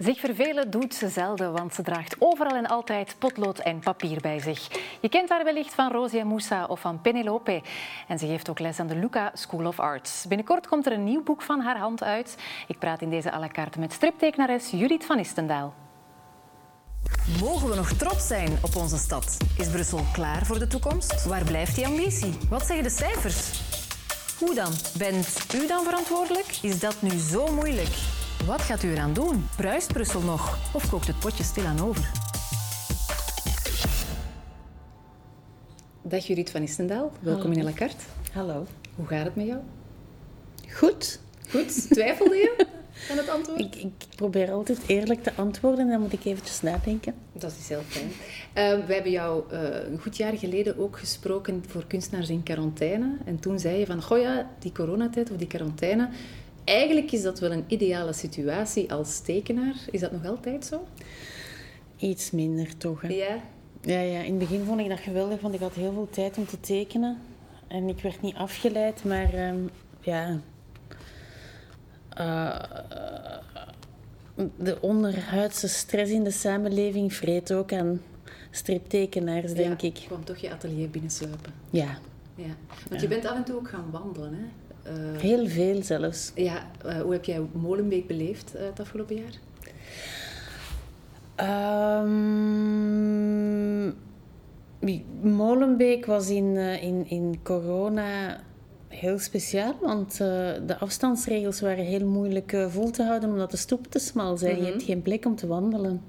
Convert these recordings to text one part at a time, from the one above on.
Zich vervelen doet ze zelden, want ze draagt overal en altijd potlood en papier bij zich. Je kent haar wellicht van Rosia Moussa of van Penelope. En ze geeft ook les aan de Luca School of Arts. Binnenkort komt er een nieuw boek van haar hand uit. Ik praat in deze à la carte met striptekenares Judith van Istendaal. Mogen we nog trots zijn op onze stad? Is Brussel klaar voor de toekomst? Waar blijft die ambitie? Wat zeggen de cijfers? Hoe dan? Bent u dan verantwoordelijk? Is dat nu zo moeilijk? Wat gaat u eraan doen? Bruist Brussel nog? Of kookt het potje stilaan over? Dag Judith van Istendaal, welkom in la carte. Hallo. Hoe gaat het met jou? Goed. Goed, twijfelde je aan het antwoord? Ik, ik probeer altijd eerlijk te antwoorden en dan moet ik eventjes nadenken. Dat is heel fijn. Uh, we hebben jou uh, een goed jaar geleden ook gesproken voor kunstenaars in quarantaine. En toen zei je van, goh ja, die coronatijd of die quarantaine, eigenlijk is dat wel een ideale situatie als tekenaar. Is dat nog altijd zo? Iets minder toch, hè? Ja. Ja, ja. In het begin vond ik dat geweldig, want ik had heel veel tijd om te tekenen. En ik werd niet afgeleid, maar um, ja... Uh, de onderhuidse stress in de samenleving vreet ook aan striptekenaars, denk ja, ik. kwam toch je atelier binnensluipen. Ja. ja. Want je bent af en toe ook gaan wandelen, hè? Uh, Heel veel zelfs. Ja, uh, hoe heb jij Molenbeek beleefd uh, het afgelopen jaar? Um, Molenbeek was in, in, in corona heel speciaal, want de afstandsregels waren heel moeilijk vol te houden omdat de stoepen te smal zijn. Mm -hmm. Je hebt geen plek om te wandelen.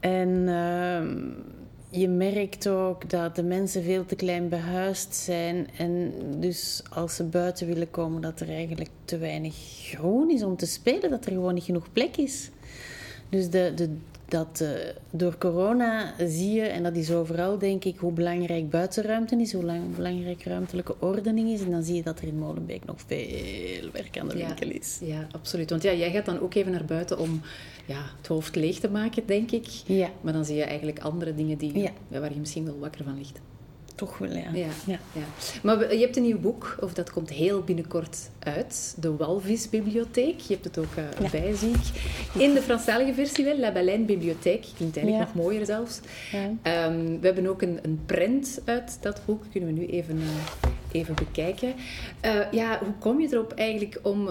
En ehm, je merkt ook dat de mensen veel te klein behuisd zijn. En dus als ze buiten willen komen, dat er eigenlijk te weinig groen is om te spelen. Dat er gewoon niet genoeg plek is. Dus de, de, dat, uh, door corona zie je, en dat is overal denk ik, hoe belangrijk buitenruimte is, hoe lang, belangrijk ruimtelijke ordening is. En dan zie je dat er in Molenbeek nog veel werk aan de ja, winkel is. Ja, absoluut. Want ja, jij gaat dan ook even naar buiten om ja, het hoofd leeg te maken, denk ik. Ja. Maar dan zie je eigenlijk andere dingen die, ja. waar je misschien wel wakker van ligt. Toch wel, ja. Ja, ja. ja. Maar je hebt een nieuw boek, of dat komt heel binnenkort uit. De Walvisbibliotheek. Je hebt het ook uh, bij, zie ik. In de Franstalige versie wel, La Baleine Bibliotheek. Klinkt eigenlijk nog mooier zelfs. Um, we hebben ook een, een print uit dat boek. Kunnen we nu even, uh, even bekijken. Uh, ja, hoe kom je erop eigenlijk om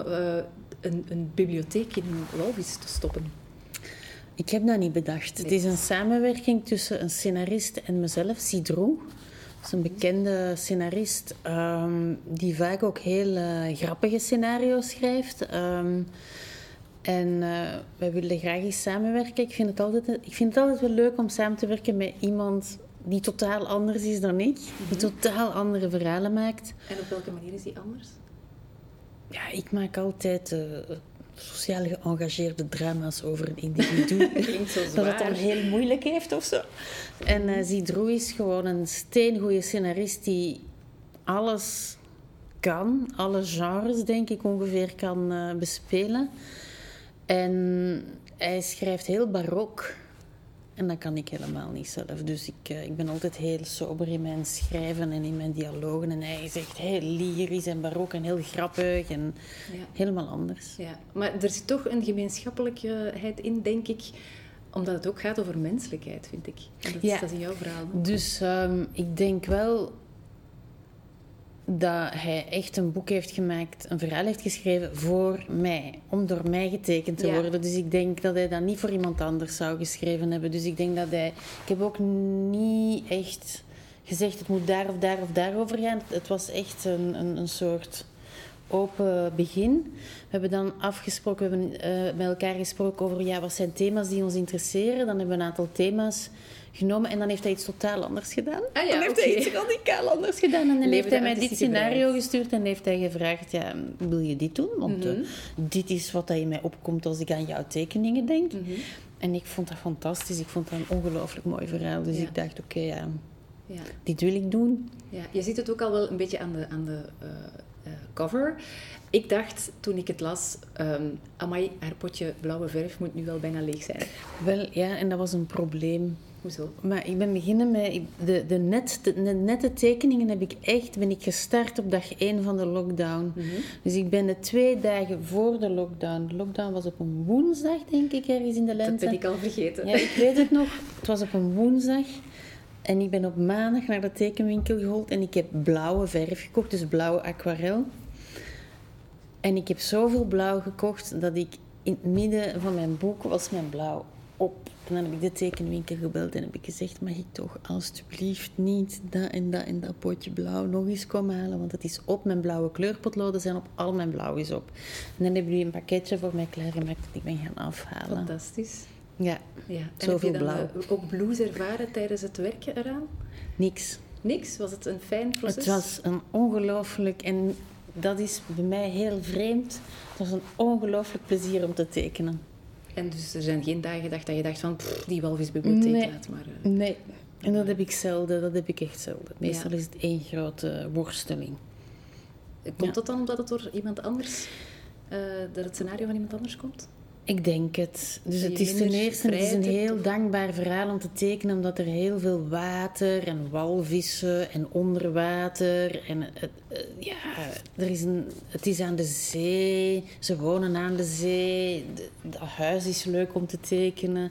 een, een bibliotheek in een walvis te stoppen? Ik heb dat niet bedacht. Nee. Het is een samenwerking tussen een scenarist en mezelf, Sidro. Dat is een bekende scenarist um, die vaak ook heel uh, grappige scenario's schrijft. Um, en uh, wij willen graag eens samenwerken. Ik vind, het altijd, ik vind het altijd wel leuk om samen te werken met iemand die totaal anders is dan ik. Die totaal andere verhalen maakt. En op welke manier is die anders? Ja, ik maak altijd uh, sociaal geëngageerde drama's over een individu. dat het dan heel moeilijk heeft of zo. En uh, Zidro is gewoon een steengoede scenarist die alles kan, alle genres denk ik ongeveer kan uh, bespelen. En hij schrijft heel barok. En dat kan ik helemaal niet zelf. Dus ik, uh, ik ben altijd heel sober in mijn schrijven en in mijn dialogen. En hij is echt heel lyrisch en barok en heel grappig en ja. helemaal anders. Ja, maar er zit toch een gemeenschappelijkheid in, denk ik. Omdat het ook gaat over menselijkheid, vind ik. En dat, ja. is, dat is in jouw verhaal. Dus um, ik denk wel dat hij echt een boek heeft gemaakt, een verhaal heeft geschreven voor mij, om door mij getekend te ja. worden. Dus ik denk dat hij dat niet voor iemand anders zou geschreven hebben. Dus ik denk dat hij... Ik heb ook niet echt gezegd, het moet daar of daar of daarover gaan. Het was echt een, een, een soort open begin. We hebben dan afgesproken, we hebben uh, met elkaar gesproken over ja, wat zijn thema's die ons interesseren. Dan hebben we een aantal thema's genomen en dan heeft hij iets totaal anders gedaan. Ah, ja, dan heeft okay. hij iets radicaal anders gedaan. En dan Leven heeft hij mij dit scenario gestuurd en heeft hij gevraagd, ja, wil je dit doen? Want mm -hmm. uh, dit is wat in mij opkomt als ik aan jouw tekeningen denk. Mm -hmm. En ik vond dat fantastisch. Ik vond dat een ongelooflijk mooi verhaal. Dus ja. ik dacht, oké, okay, ja, ja. dit wil ik doen. Ja, je ziet het ook al wel een beetje aan de, aan de uh, cover. Ik dacht toen ik het las, um, amai, haar potje blauwe verf moet nu wel bijna leeg zijn. Wel, ja, en dat was een probleem. Hoezo? Maar ik ben beginnen met... De, de, net, de, nette tekeningen heb ik echt... Ben ik gestart op dag 1 van de lockdown. Mhm. Dus ik ben de twee dagen voor de lockdown... De lockdown was op een woensdag, denk ik, ergens in de lente. Dat ben ik al vergeten. Ja, ik weet het nog. Het was op een woensdag. En ik ben op maandag naar de tekenwinkel gehold. En ik heb blauwe verf gekocht. Dus blauwe aquarel. En ik heb zoveel blauw gekocht dat ik in het midden van mijn boek was mijn blauw op. En dan heb ik de tekenwinkel gebeld en heb ik gezegd, mag ik toch alstublieft niet dat en dat en dat potje blauw nog eens komen halen, want het is op. Mijn blauwe kleurpotloden zijn op, al mijn blauw is op. En dan hebben jullie een pakketje voor mij klaargemaakt dat ik ben gaan afhalen. Fantastisch. Ja, Ja. En Zoveel heb je dan blauw. eh, ook blues ervaren tijdens het werken eraan? niks. Niks? Was het een fijn proces? Het was een ongelooflijk, en dat is bij mij heel vreemd, het was een ongelooflijk plezier om te tekenen. En dus er zijn geen dagen gedacht dat je dacht van, pff, die walvisbibliotheek Nee. laat maar... eh. Nee, en dat heb ik zelden, dat heb ik echt zelden. Meestal Ja. is het één grote worsteling. Komt Ja. dat dan omdat het door iemand anders... eh, dat het scenario van iemand anders komt? Ik denk het. Dus het is ten eerste het is een heel dankbaar verhaal om te tekenen, omdat er heel veel water en walvissen en onderwater en het, ja, er is een, het is aan de zee. Ze wonen aan de zee. Dat huis is leuk om te tekenen.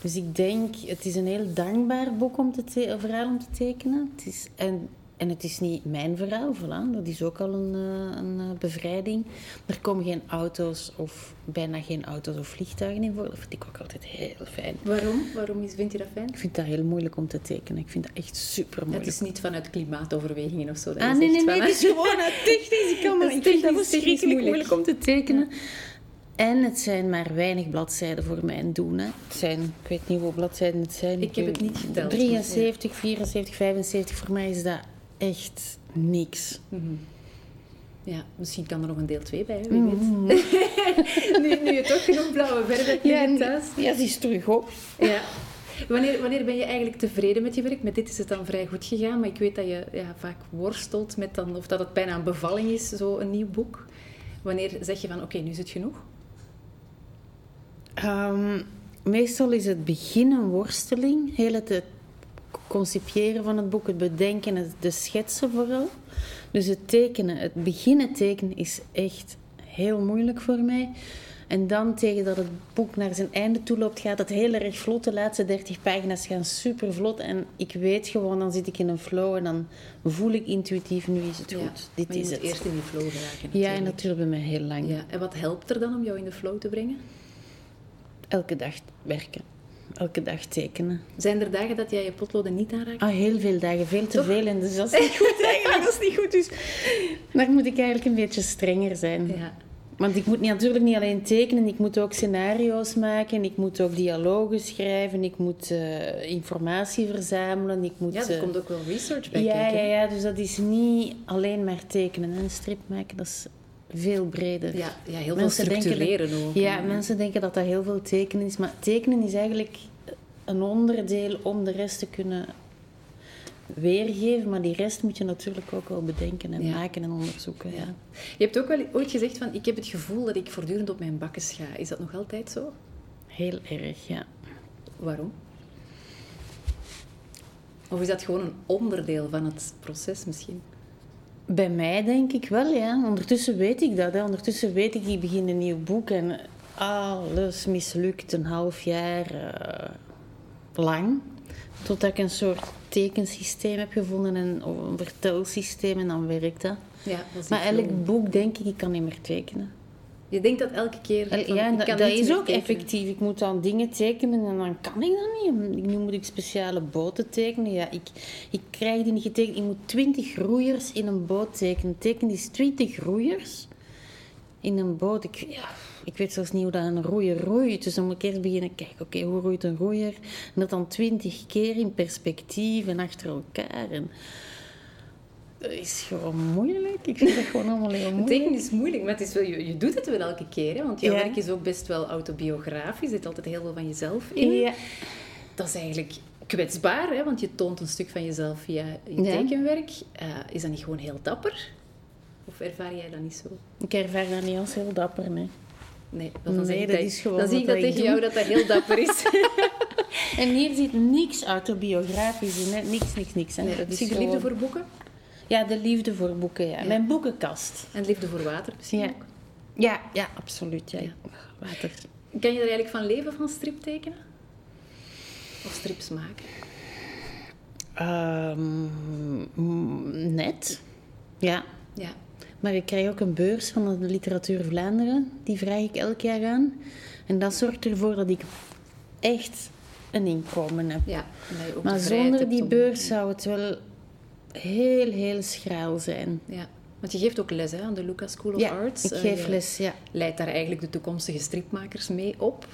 Dus ik denk, het is een heel dankbaar boek om te te- verhaal om te tekenen. Het is, en, en het is niet mijn verhaal, voilà. dat is ook al een, eh, een eh, bevrijding. Er komen geen auto's of bijna geen auto's of vliegtuigen in voor. Dat vind ik ook altijd heel fijn. Waarom? Waarom vind je dat fijn? Ik vind dat heel moeilijk om te tekenen. Ik vind dat echt super Het moeilijk. is niet vanuit klimaatoverwegingen of zo. Dat Ah, nee, nee, nee, het is gewoon uit technisch. Ik, kan Dat maar, is ik vind dat verschrikkelijk moeilijk. moeilijk om te tekenen. En het zijn maar weinig bladzijden voor mijn doen. Hè. Het zijn, ik weet niet hoeveel bladzijden het zijn. Ik heb het niet geteld, 73, 74, 75. Voor mij is dat echt niks. Mhm. Ja, misschien kan er nog een deel 2 bij, wie weet. Mm. nu, nu je toch genoeg blauwe verf hebt Ja, thuis. ja, die is terug op. Ja. Wanneer, wanneer ben je eigenlijk tevreden met je werk? Met dit is het dan vrij goed gegaan, maar ik weet dat je ja, vaak worstelt met dan, of dat het bijna een bevalling is, zo een nieuw boek. Wanneer zeg je van, oké, nu is het genoeg? Ehm, meestal is het begin een worsteling. Heel het, het concipiëren van het boek, het bedenken, het, de schetsen vooral. Dus het tekenen, het beginnen tekenen is echt heel moeilijk voor mij. En dan tegen dat het boek naar zijn einde toe loopt, gaat het heel erg vlot. De laatste 30 pagina's gaan super vlot. En ik weet gewoon, dan zit ik in een flow en dan voel ik intuïtief, nu is het Ja, goed. Dit maar je is moet het. eerst in die flow geraken. Ja, en natuurlijk. dat duurt bij mij heel lang. Ja, en wat helpt er dan om jou in de flow te brengen? Elke dag werken. Elke dag tekenen. Zijn er dagen dat jij je potloden niet aanraakt? Ah, heel veel dagen, veel te Toch? veel. En dus dat is niet goed eigenlijk, dat is niet goed. Dus daar moet ik eigenlijk een beetje strenger zijn. Ja. Want ik moet niet- natuurlijk niet alleen tekenen, ik moet ook scenario's maken, ik moet ook dialogen schrijven, ik moet eh, informatie verzamelen, ik moet... ja, er eh, komt ook wel research bij ja, kijken. ja, ja, dus dat is niet alleen maar tekenen. En strip maken, dat is veel breder. Ja, ja, heel veel Mensen denken dat- structureren ook. Ja, En- mensen denken dat dat heel veel tekenen is. Maar tekenen is eigenlijk een onderdeel om de rest te kunnen weergeven. Maar die rest moet je natuurlijk ook wel bedenken en Ja. maken en onderzoeken. Ja. Ja. Je hebt ook wel ooit gezegd van, ik heb het gevoel dat ik voortdurend op mijn bakken ga. Is dat nog altijd zo? Heel erg, ja. Waarom? Of is dat gewoon een onderdeel van het proces misschien? Bij mij denk ik wel, ja. Ondertussen weet ik dat. Hè. Ondertussen weet ik, ik begin een nieuw boek en alles mislukt een half jaar eh, lang. Totdat ik een soort tekensysteem heb gevonden en of een vertelsysteem en dan werkt dat. Ja, dat Maar elk boek denk ik, ik kan niet meer tekenen. Je denkt dat elke keer... Van, ja, dat, is ook tekenen. effectief. Ik moet dan dingen tekenen en dan kan ik dat niet. Nu moet ik speciale boten tekenen. Ja, ik, ik krijg die niet getekend. Ik moet 20 roeiers in een boot tekenen. Teken is 20 roeiers in een boot. Ik, ja, ik weet zelfs niet hoe dat een roeier roeit. Dus dan moet ik eerst beginnen kijken, oké, hoe roeit een roeier? En dat dan 20 keer in perspectief en achter elkaar. En is gewoon moeilijk. Ik vind dat gewoon allemaal heel Het moeilijk. tekenen is moeilijk, maar het is wel, je, je doet het wel elke keer. Hè? Want jouw Ja. werk is ook best wel autobiografisch. Er zit altijd heel veel van jezelf in. Ja. Dat is eigenlijk kwetsbaar, hè? want je toont een stuk van jezelf via je Ja. tekenwerk. Eh, is dat niet gewoon heel dapper? Of ervaar jij dat niet zo? Ik ervaar dat niet als heel dapper, nee. Nee, dan nee, zeg ik dat, is gewoon dan zie ik dat tegen doe. jou dat dat heel dapper is. En hier zit niks autobiografisch in, hè. niks, niks, niks. Hè. Nee, dat liefde gewoon- voor boeken Ja, de liefde voor boeken, ja. Mijn boekenkast. en liefde voor water misschien Ja. ook. Ja, ja, absoluut. Ja. Ja. Water. Kan je er eigenlijk van leven, van striptekenen? Of strips maken? Ehm, net. Ja. Ja. Maar ik krijg ook een beurs van de Literatuur Vlaanderen. Die vraag ik elk jaar aan. En dat zorgt ervoor dat ik echt een inkomen heb. ja. Maar de zonder die beurs zou het wel heel, heel schraal zijn. Ja. Want je geeft ook les hè, aan de Lucas School of Ja, Arts. ik Eh, geef je les, ja. leidt daar eigenlijk de toekomstige stripmakers mee op.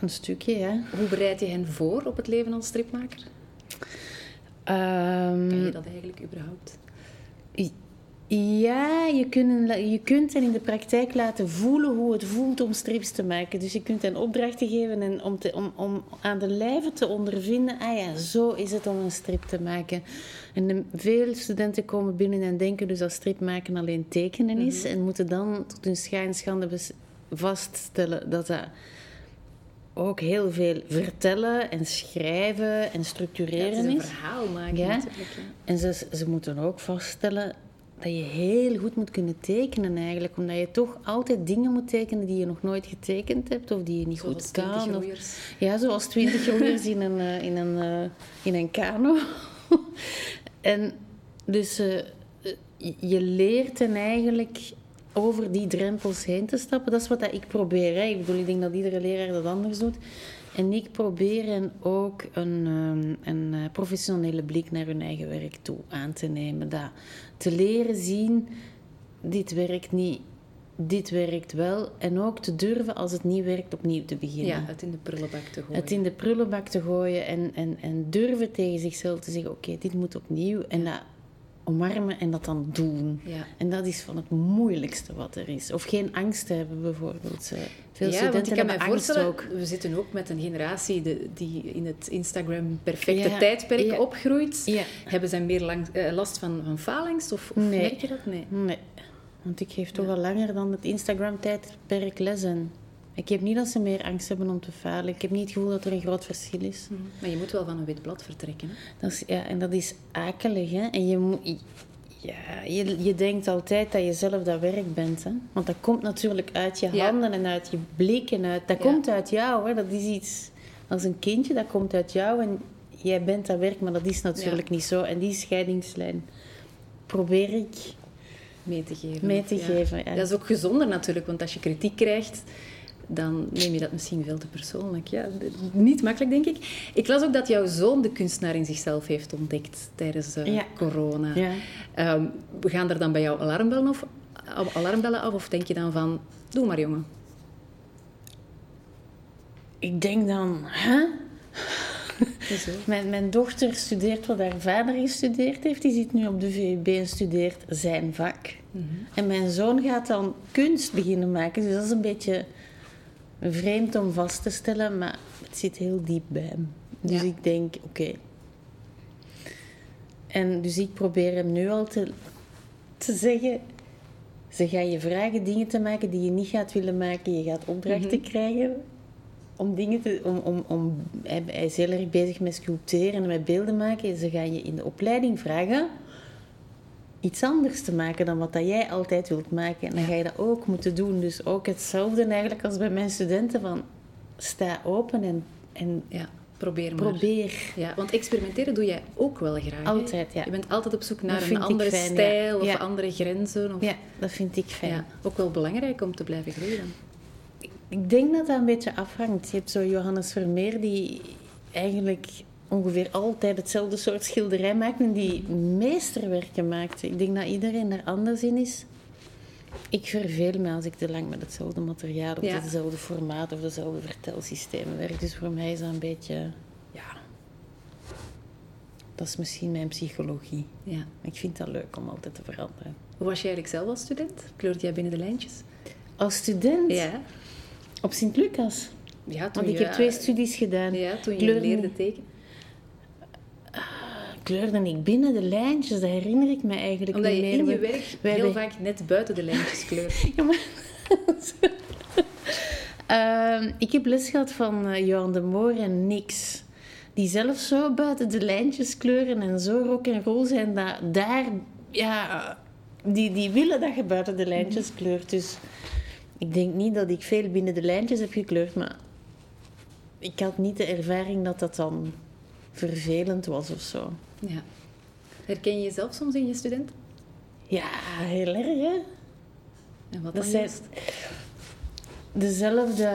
Een stukje, ja. Hoe bereid je hen voor op het leven als stripmaker? Ehm, Kan je dat eigenlijk überhaupt? Ja, je kunt, je kunt hen in de praktijk laten voelen hoe het voelt om strips te maken. Dus je kunt hen opdrachten geven en om, te, om, om aan de lijve te ondervinden, ah ja, zo is het om een strip te maken. En de, veel studenten komen binnen en denken dus dat strip maken alleen tekenen is. En moeten dan tot hun schijn en schande bes- vaststellen dat dat ook heel veel vertellen en schrijven en Ja, het structureren is een is. verhaal maken Ja. natuurlijk. Ja. En ze, ze moeten ook vaststellen dat je heel goed moet kunnen tekenen eigenlijk. Omdat je toch altijd dingen moet tekenen die je nog nooit getekend hebt of die je niet Zoals goed kan. 20 of- roeiers. ja, zoals twintig roeiers in een, eh, in een, eh, in een kano. en dus eh, je leert hen eigenlijk over die drempels heen te stappen. Dat is wat dat ik probeer. Hè. Ik bedoel, ik denk dat iedere leraar dat anders doet. En ik probeer hen ook een, ehm, een eh, professionele blik naar hun eigen werk toe aan te nemen. Dat te leren zien, dit werkt niet, dit werkt wel. En ook te durven als het niet werkt opnieuw te beginnen. Ja, het in de prullenbak te gooien. Het in de prullenbak te gooien en, en, en durven tegen zichzelf te zeggen: Oké, dit moet opnieuw. En dat omarmen en dat dan doen. Ja. En dat is van het moeilijkste wat er is. Of geen angst te hebben, bijvoorbeeld. Veel ja, want ik kan angst voorstellen, ook. we zitten ook met een generatie de- die in het Instagram perfecte Ja, tijdperk ja. opgroeit. Ja. Hebben zij meer lang, eh, last van, van faalangst? Of, of Nee. merk je dat? Nee. Nee, want ik geef toch al langer dan het Instagram-tijdperk lessen. Ik heb niet dat ze meer angst hebben om te falen. Ik heb niet het gevoel dat er een groot verschil is. Maar je moet wel van een wit blad vertrekken. Hè? Dat is, ja, en dat is akelig, hè. En je, moet, ja, je, je denkt altijd dat je zelf dat werk bent, hè. Want dat komt natuurlijk uit je Ja. handen en uit je blik en uit... Dat Ja. komt uit jou, hè. Dat is iets... Als een kindje, dat komt uit jou en jij bent dat werk, maar dat is natuurlijk niet zo. En die scheidingslijn probeer ik Mee te geven. mee te Ja. geven. Ja. Dat is ook gezonder natuurlijk, want als je kritiek krijgt, dan neem je dat misschien veel te persoonlijk. Ja, niet makkelijk, denk ik. Ik las ook dat jouw zoon de kunstenaar in zichzelf heeft ontdekt tijdens eh, Ja. corona. Ja. Ehm, gaan er dan bij jou alarmbellen, of, alarmbellen af of denk je dan van, doe maar jongen? Ik denk dan, hè? Mijn, mijn dochter studeert wat haar vader gestudeerd heeft. Die zit nu op de VUB en studeert zijn vak. En mijn zoon gaat dan kunst beginnen maken. Dus dat is een beetje vreemd om vast te stellen, maar het zit heel diep bij hem. Dus Ja. ik denk, oké. En dus ik probeer hem nu al te, te zeggen... Ze gaan je vragen dingen te maken die je niet gaat willen maken. Je gaat opdrachten krijgen om dingen te... Om, om, om, hij, hij is heel erg bezig met sculpteren en met beelden maken. Ze gaan je in de opleiding vragen iets anders te maken dan wat dat jij altijd wilt maken. En dan ga je dat ook moeten doen. Dus ook hetzelfde eigenlijk als bij mijn studenten van... Sta open en, en Ja, probeer maar. probeer. Ja, want experimenteren doe jij ook wel graag. Altijd, ja. Je bent altijd op zoek naar een andere fijn, ja. stijl of Ja. andere grenzen. Of... Ja, dat vind ik fijn. Ja, ook wel belangrijk om te blijven groeien. Ik denk dat dat een beetje afhangt. Je hebt zo Johannes Vermeer die eigenlijk ongeveer altijd hetzelfde soort schilderij maakt en die meesterwerken maakt. Ik denk dat iedereen er anders in is. Ik verveel me als ik te lang met hetzelfde materiaal of Ja. hetzelfde formaat of dezelfde vertelsystemen werk. Dus voor mij is dat een beetje, ja, dat is misschien mijn psychologie. Ja. Ik vind dat leuk om altijd te veranderen. Hoe was jij eigenlijk zelf als student? Kleurde jij binnen de lijntjes? Als student Ja. op Sint-Lucas. Ja, toen Want ik je, heb twee studies gedaan. Ja, toen je leerde tekenen. Kleurde ik binnen de lijntjes. Dat herinner ik me eigenlijk Omdat niet je meer. in je We- werk wij heel vaak net buiten de lijntjes kleurt. Ja, maar... Ehm, ik heb les gehad van Johan de Moor en Nix. Die zelf zo buiten de lijntjes kleuren en zo rock en roll zijn. Dat daar, ja, die, die willen dat je buiten de lijntjes kleurt. Dus ik denk niet dat ik veel binnen de lijntjes heb gekleurd. Maar ik had niet de ervaring dat dat dan vervelend was of zo. Ja. Herken je jezelf soms in je student? Ja, heel erg hè. En wat Dat dan zijn dezelfde.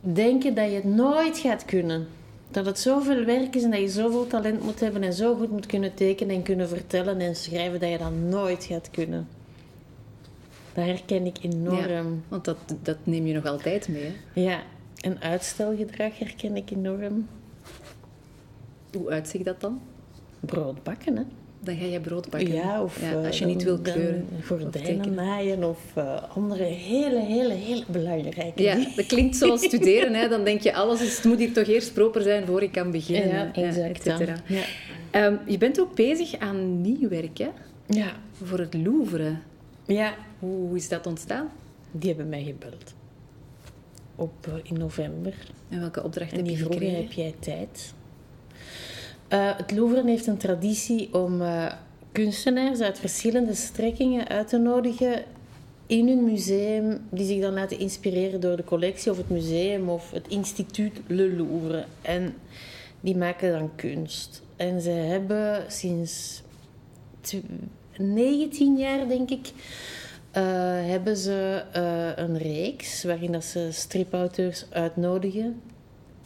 Denken dat je het nooit gaat kunnen. Dat het zoveel werk is en dat je zoveel talent moet hebben en zo goed moet kunnen tekenen en kunnen vertellen en schrijven dat je dat nooit gaat kunnen. Dat herken ik enorm. Ja, want dat, dat neem je nog altijd mee. Hè? Ja, en uitstelgedrag herken ik enorm. Hoe uitziet dat dan? Brood bakken, hè? Dan ga je brood bakken. Ja, of Ja, als je eh, niet wil kleuren. Gordijnen naaien of eh, andere hele, hele, hele belangrijke Ja, dat klinkt zoals studeren. Hè. Dan denk je, alles is, het moet hier toch eerst proper zijn voor ik kan beginnen. Ja, exact. Ja. Ehm, je bent ook bezig aan nieuw werk, hè? ja. Voor het Louvre. Ja, Hoe is dat ontstaan? die hebben mij gebeld. Op, eh, in november. En welke opdracht En heb je die gekregen? heb jij tijd? Eh, het Louvre heeft een traditie om eh, kunstenaars uit verschillende strekkingen uit te nodigen in hun museum, die zich dan laten inspireren door de collectie of het museum of het instituut Le Louvre. En die maken dan kunst. En ze hebben sinds tw- 19 jaar, denk ik, eh, hebben ze een reeks waarin dat ze stripauteurs uitnodigen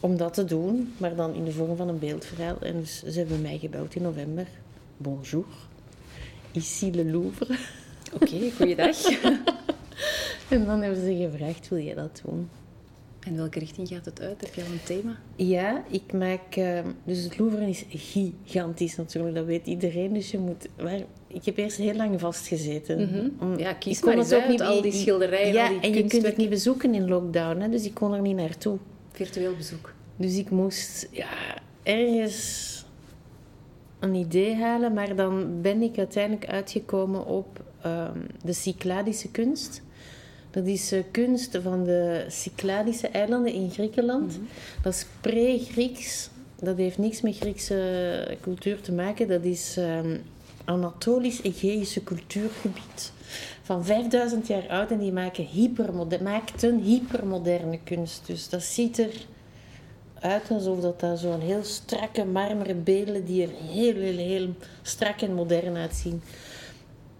om dat te doen, maar dan in de vorm van een beeldverhaal. En dus ze hebben mij gebeld in november. Bonjour, ici le Louvre. Oké, goeiedag. En dan hebben ze gevraagd, wil je dat doen? en welke richting gaat het uit? Heb je al een thema? Ja, ik maak... eh, dus het Louvre is gigantisch natuurlijk, dat weet iedereen. Dus je moet... Maar ik heb eerst heel lang vastgezeten. Om- Ja, kies ik kon maar eens ook uit, niet- al die schilderijen, Ja, al die en je kunt het niet bezoeken in lockdown, hè, dus ik kon er niet naartoe. Virtueel bezoek. Dus ik moest ja, ergens een idee halen, maar dan ben ik uiteindelijk uitgekomen op ehm, de Cycladische kunst. Dat is eh, kunst van de Cycladische eilanden in Griekenland. Dat is pre-Grieks. Dat heeft niks met Griekse cultuur te maken. Dat is ehm Anatolisch-Egeïsche cultuurgebied. Van 5000 jaar oud en die maken hypermoderne, maakten hypermoderne kunst. Dus dat ziet er uit alsof dat, dat zo'n heel strakke marmeren beelden die er heel, heel, heel strak en modern uitzien.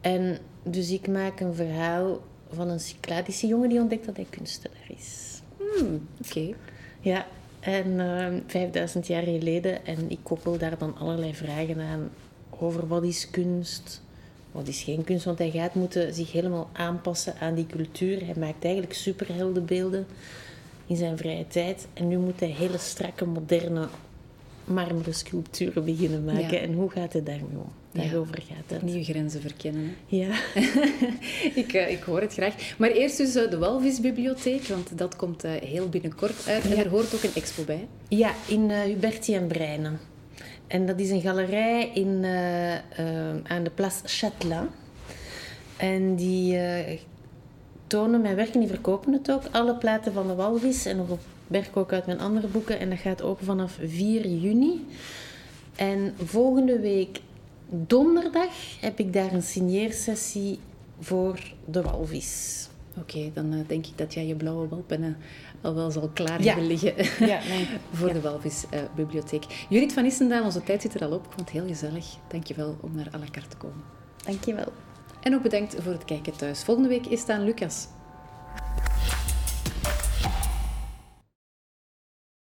En dus ik maak een verhaal van een Cycladische jongen die ontdekt dat hij kunstenaar is. Hmm, Oké. Ja, en ehm 5000 jaar geleden. En ik koppel daar dan allerlei vragen aan over wat is kunst, wat is geen kunst. Want hij gaat moeten zich helemaal aanpassen aan die cultuur. Hij maakt eigenlijk superheldenbeelden in zijn vrije tijd. En nu moet hij hele strakke, moderne marmeren sculpturen beginnen maken. Ja. En hoe gaat hij daarmee om? Ja. Daarover gaat het. Nieuwe grenzen verkennen. Hè? Ja. ik, eh, ik hoor het graag. Maar eerst dus eh, de Walvisbibliotheek, want dat komt eh, heel binnenkort uit. En Ja. er hoort ook een expo bij. Ja, in eh Huberti en Breinen. En dat is een galerij in, eh, eh, aan de Place Châtelain. En die eh, tonen mijn werk en die verkopen het ook. Alle platen van de walvis en op werk ook uit mijn andere boeken. En dat gaat open vanaf 4 juni. En volgende week donderdag heb ik daar een signeersessie voor de walvis. Oké, dan denk ik dat jij je blauwe balpennen al wel zal klaar hebben liggen Ja, nee. voor de Walvisbibliotheek. Judith van Issendaal, onze tijd zit er al op. Ik vond het heel gezellig. Dankjewel om naar à la carte te komen. Dankjewel. En ook bedankt voor het kijken thuis. Volgende week is staan Lucas.